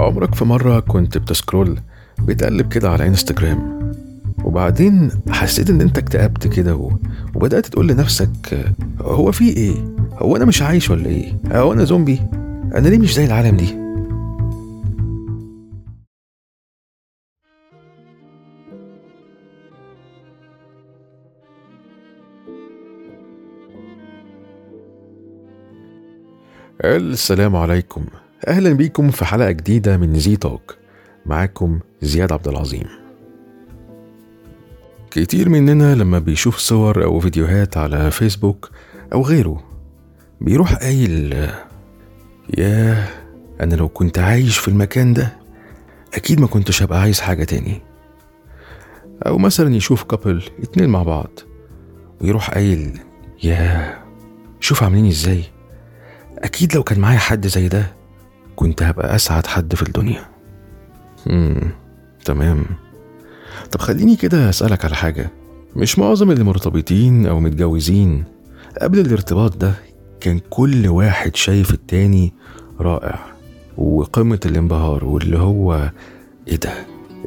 عمرك في مرة كنت بتسكرول بتقلب كده على إنستجرام وبعدين حسيت إن أنت اكتئبت كده. وبدأت تقول لنفسك هو في إيه؟ هو أنا مش عايش ولا إيه؟ هو أنا زومبي؟ أنا ليه مش زي العالم دي؟ السلام عليكم أهلا بيكم في حلقة جديدة من زي توك. معاكم زياد عبد العظيم. كتير مننا لما بيشوف صور أو فيديوهات على فيسبوك أو غيره بيروح قايل ياه أنا لو كنت عايش في المكان ده أكيد ما كنتش هبقى عايز حاجة تاني. أو مثلا يشوف كابل اتنين مع بعض ويروح قايل ياه شوف عاملين إزاي؟ أكيد لو كان معايا حد زي ده كنت هبقى أسعد حد في الدنيا. امم تمام. طب خليني كده أسألك على حاجة. مش معظم اللي مرتبطين أو متجوزين قبل الارتباط ده كان كل واحد شايف التاني رائع وقمة الانبهار واللي هو إيه ده؟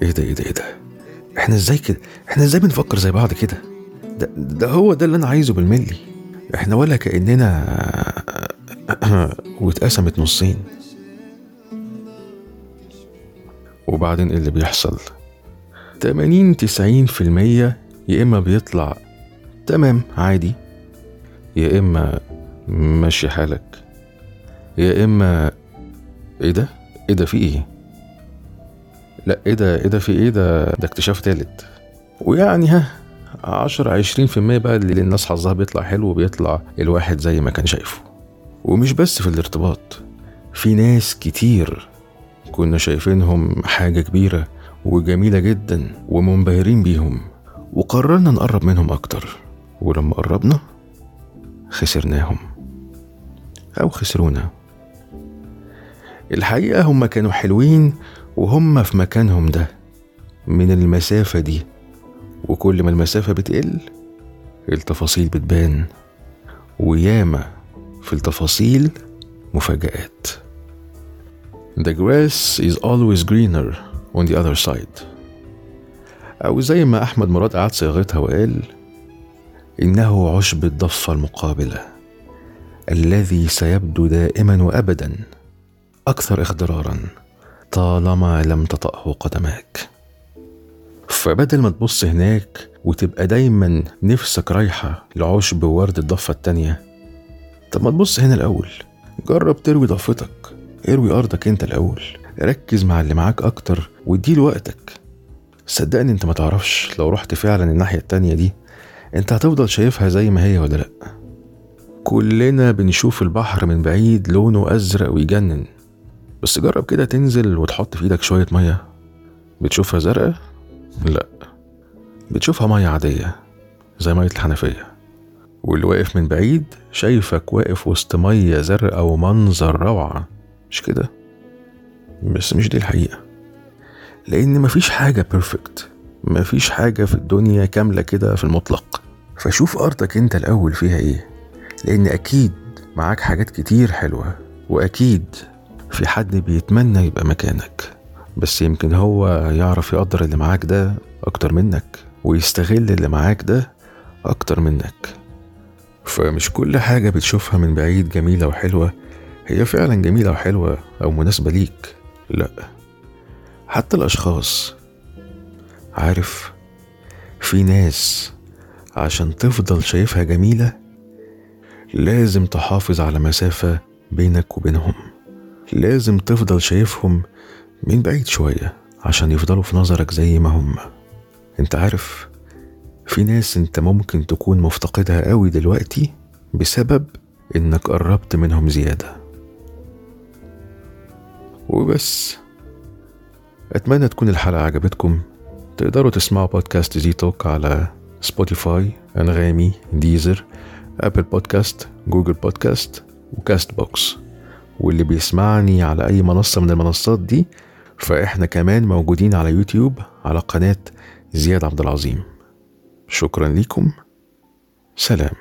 إيه ده؟ إيه ده؟ إيه ده؟ إحنا إزاي كده؟ إحنا إزاي بنفكر زي بعض كده؟ ده, ده هو ده اللي أنا عايزه بالملي. إحنا ولا كأننا واتقسمت نصين. وبعدين إيه اللي بيحصل؟ تمانين تسعين في المية يا إما بيطلع تمام عادي. يا إما ماشي حالك. يا إما إيه ده؟ إيه ده في إيه؟ لا إيه ده؟ إيه ده في إيه؟ ده ده اكتشاف تالت. ويعني ها عشرة عشرين في المية بقى اللي الناس حظها بيطلع حلو وبيطلع الواحد زي ما كان شايفه. ومش بس في الارتباط في ناس كتير كنا شايفينهم حاجة كبيرة وجميلة جدا ومنبهرين بيهم وقررنا نقرب منهم أكتر. ولما قربنا خسرناهم أو خسرونا. الحقيقة هم كانوا حلوين وهم في مكانهم ده من المسافة دي. وكل ما المسافة بتقل التفاصيل بتبان. وياما في التفاصيل مفاجآت. The grass is always greener on the other side. أو زي ما أحمد مراد قعد صياغتها وقال إنه عشب الضفة المقابلة الذي سيبدو دائما وأبدا أكثر إخضرارا طالما لم تطأه قدماك. فبدل ما تبص هناك وتبقى دايما نفسك رايحة لعشب وورد الضفة التانية طب ما تبص هنا الأول. جرب تروي ضفتك اروي أرضك أنت الأول. ركز مع اللي معاك أكتر واديله وقتك. صدقني أنت ما تعرفش لو رحت فعلا الناحية التانية دي أنت هتفضل شايفها زي ما هي ولا لأ. كلنا بنشوف البحر من بعيد لونه أزرق ويجنن. بس جرب كده تنزل وتحط في إيدك شوية مية. بتشوفها زرقاء؟ لأ. بتشوفها مية عادية زي مية الحنفية. واللي واقف من بعيد شايفك واقف وسط مية زرقاء ومنظر روعة. مش كده؟ بس مش دي الحقيقة. لأن مفيش حاجة بيرفكت مفيش حاجة في الدنيا كاملة كده في المطلق. فشوف أرضك أنت الأول فيها إيه. لأن أكيد معاك حاجات كتير حلوة وأكيد في حد بيتمنى يبقى مكانك. بس يمكن هو يعرف يقدر اللي معاك ده أكتر منك ويستغل اللي معاك ده أكتر منك. فمش كل حاجة بتشوفها من بعيد جميلة وحلوة هي فعلا جميلة وحلوة أو مناسبة ليك؟ لأ. حتى الأشخاص. عارف في ناس عشان تفضل شايفها جميلة لازم تحافظ على مسافة بينك وبينهم. لازم تفضل شايفهم من بعيد شوية عشان يفضلوا في نظرك زي ما هم. أنت عارف في ناس أنت ممكن تكون مفتقدها قوي دلوقتي بسبب إنك قربت منهم زيادة. وبس. أتمنى تكون الحلقة عجبتكم. تقدروا تسمعوا بودكاست زي توك على Spotify Anghami Deezer Apple Podcast Google Podcast و Castbox. واللي بيسمعني على أي منصة من المنصات دي فإحنا كمان موجودين على يوتيوب على قناة زياد عبد العظيم. شكرا لكم سلام.